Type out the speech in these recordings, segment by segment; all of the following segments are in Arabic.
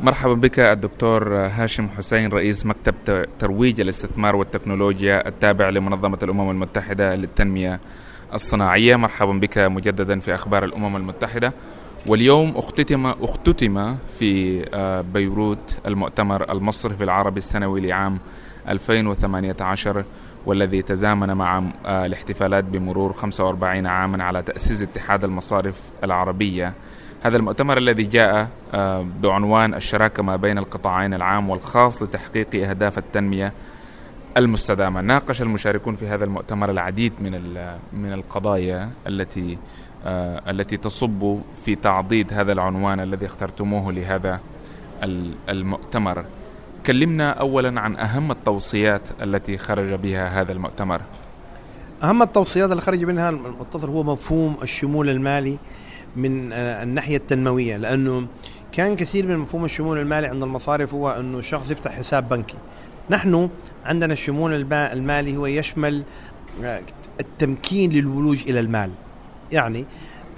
مرحبا بك الدكتور هاشم حسين رئيس مكتب ترويج الاستثمار والتكنولوجيا التابع لمنظمة الأمم المتحدة للتنمية الصناعية. مرحبا بك مجددا في أخبار الأمم المتحدة. واليوم اختتم أختتم في آه، بيروت المؤتمر المصرفي العربي السنوي لعام 2018 والذي تزامن مع آه، الاحتفالات بمرور 45 عاما على تأسيس اتحاد المصارف العربية. هذا المؤتمر الذي جاء آه، بعنوان الشراكة ما بين القطاعين العام والخاص لتحقيق أهداف التنمية المستدامة. ناقش المشاركون في هذا المؤتمر العديد من من القضايا التي آه، التي تصب في تعضيد هذا العنوان الذي اخترتموه لهذا المؤتمر. كلمنا اولا عن أهم التوصيات التي خرج بها هذا المؤتمر. أهم التوصيات اللي خرج منها المؤتمر هو مفهوم الشمول المالي. من آه، الناحية التنموية لأنه كان كثير من مفهوم الشمول المالي عند المصارف هو أنه الشخص يفتح حساب بنكي. نحن عندنا الشمول المالي هو يشمل آه، التمكين للولوج إلى المال. يعني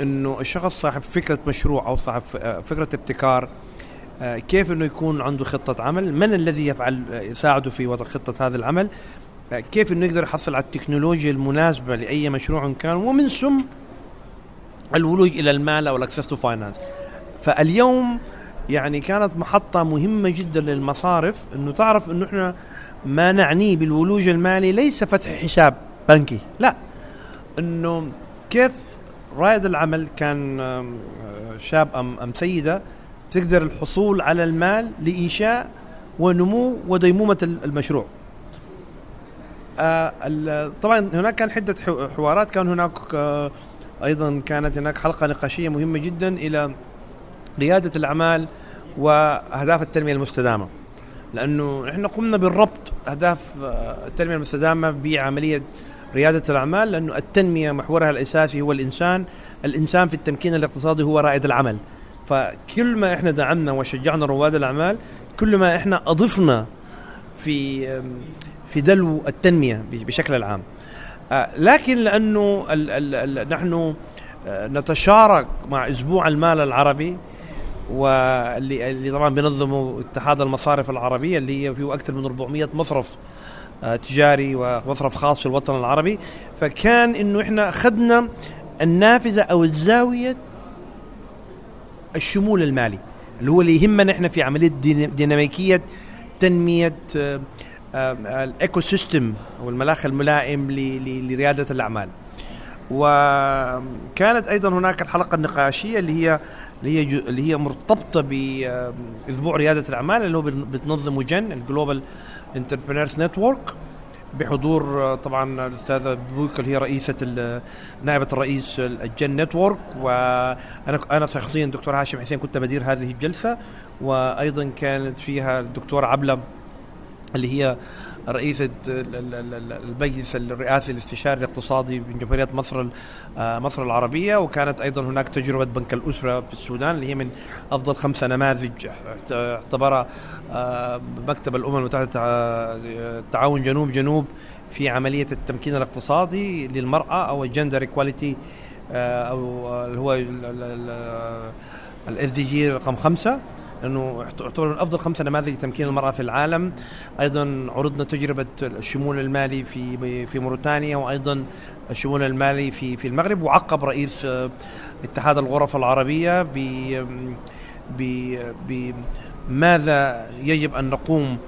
أنه الشخص صاحب فكرة مشروع أو صاحب آه، فكرة ابتكار كيف أنه يكون عنده خطة عمل؟ من الذي يفعل يساعده في وضع خطة هذا العمل؟ كيف أنه يقدر يحصل على التكنولوجيا المناسبة لأي مشروع كان؟ ومن ثم الولوج إلى المال أو ال access to finance فاليوم يعني كانت محطة مهمة جدا للمصارف إنه تعرف إنه إحنا ما نعنيه بالولوج المالي ليس فتح حساب بنكي لا. إنه كيف رائد العمل كان شاب أم أم سيدة تقدر الحصول على المال لإنشاء ونمو وديمومة المشروع. آه طبعا هناك كان عده حوارات كان هناك أيضا كانت هناك حلقة نقاشية مهمة جدا إلى ريادة الأعمال وأهداف التنمية المستدامة. لأنه إحنا قمنا بالربط أهداف آه، التنمية المستدامة بعملية ريادة الأعمال لأنه التنمية محورها الأساسي هو الإنسان الإنسان في التمكين الاقتصادي هو رائد العمل. فكل ما إحنا دعمنا وشجعنا رواد الأعمال كل ما إحنا أضفنا في في دلو التنمية بشكل العام لكن لأنه ال ال ال نحن آه، نتشارك مع أسبوع المال العربي واللي اللي طبعا بينظمه اتحاد المصارف العربية اللي هي فيه أكثر من 400 مصرف آه، تجاري ومصرف خاص في الوطن العربي. فكان إنه إحنا أخذنا النافذة أو الزاوية الشمول المالي اللي هو اللي يهمنا إحنا في عملية ديناميكية تنمية ال ecosystem أو المناخ الملائم لريادة الأعمال. وكانت أيضا هناك الحلقة النقاشية اللي هي اللي هي اللي هي مرتبطة باسبوع ريادة الأعمال اللي هو بتنظمه GEN ال Global Entrepreneurs Network بحضور طبعا الأستاذة بويكل هي رئيسة نائبة الرئيس الجن نتورك وأنا أنا شخصيا دكتور هاشم حسين كنت بدير هذه الجلسة. وأيضا كانت فيها الدكتوره عبلة اللي هي رئيسة المجلس الرئاسي الاستشاري الاقتصادي من جمهورية مصر آه، مصر العربية وكانت أيضا هناك تجربة بنك الأسرة في السودان اللي هي من أفضل خمسة نماذج اعتبرها آه، مكتب الأمم المتحدة تعاون جنوب جنوب في عملية التمكين الاقتصادي للمرأة أو ال gender equality أو اللي هو ال SDG رقم خمسة لأنه تعتبر من أفضل خمسه نماذج لتمكين المرأة في العالم. أيضا عرضنا تجربة الشمول المالي في في موريتانيا وأيضا الشمول المالي في في المغرب وعقب رئيس آه، اتحاد الغرف العربية ب بماذا يجب أن نقوم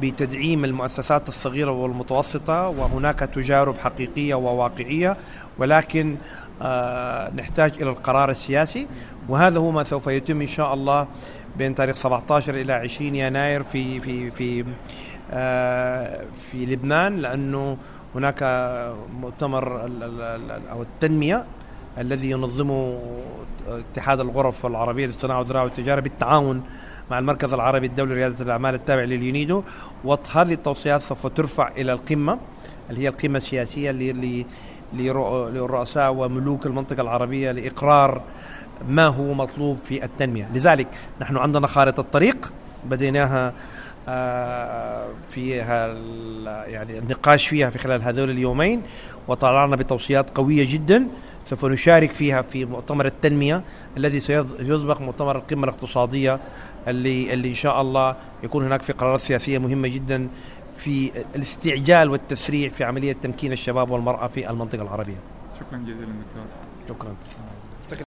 بتدعيم المؤسسات الصغيرة والمتوسطة وهناك تجارب حقيقية وواقعية ولكن آه نحتاج إلى القرار السياسي وهذا هو ما سوف يتم إن شاء الله بين تاريخ 17 إلى 20 يناير في في في آه في لبنان لأنه هناك مؤتمر أو التنمية الذي ينظمه اتحاد الغرف العربية للصناعة والزراعة والتجارة بالتعاون مع المركز العربي الدولي لرياده الاعمال التابع لليونيدو وهذه التوصيات سوف ترفع إلى القمة اللي هي القمة السياسية للرؤساء وملوك المنطقة العربية لإقرار ما هو مطلوب في التنمية. لذلك نحن عندنا خارطة طريق بديناها آه، فيها يعني النقاش فيها في خلال هذول اليومين وطلعنا بتوصيات قوية جدا. سوف نشارك فيها في مؤتمر التنمية الذي سيسبق مؤتمر القمة الاقتصادية اللي اللي إن شاء الله يكون هناك في قرارات سياسية مهمة جدا في الاستعجال والتسريع في عملية تمكين الشباب والمرأة في المنطقة العربية. شكرا جزيلا دكتور. شكرا.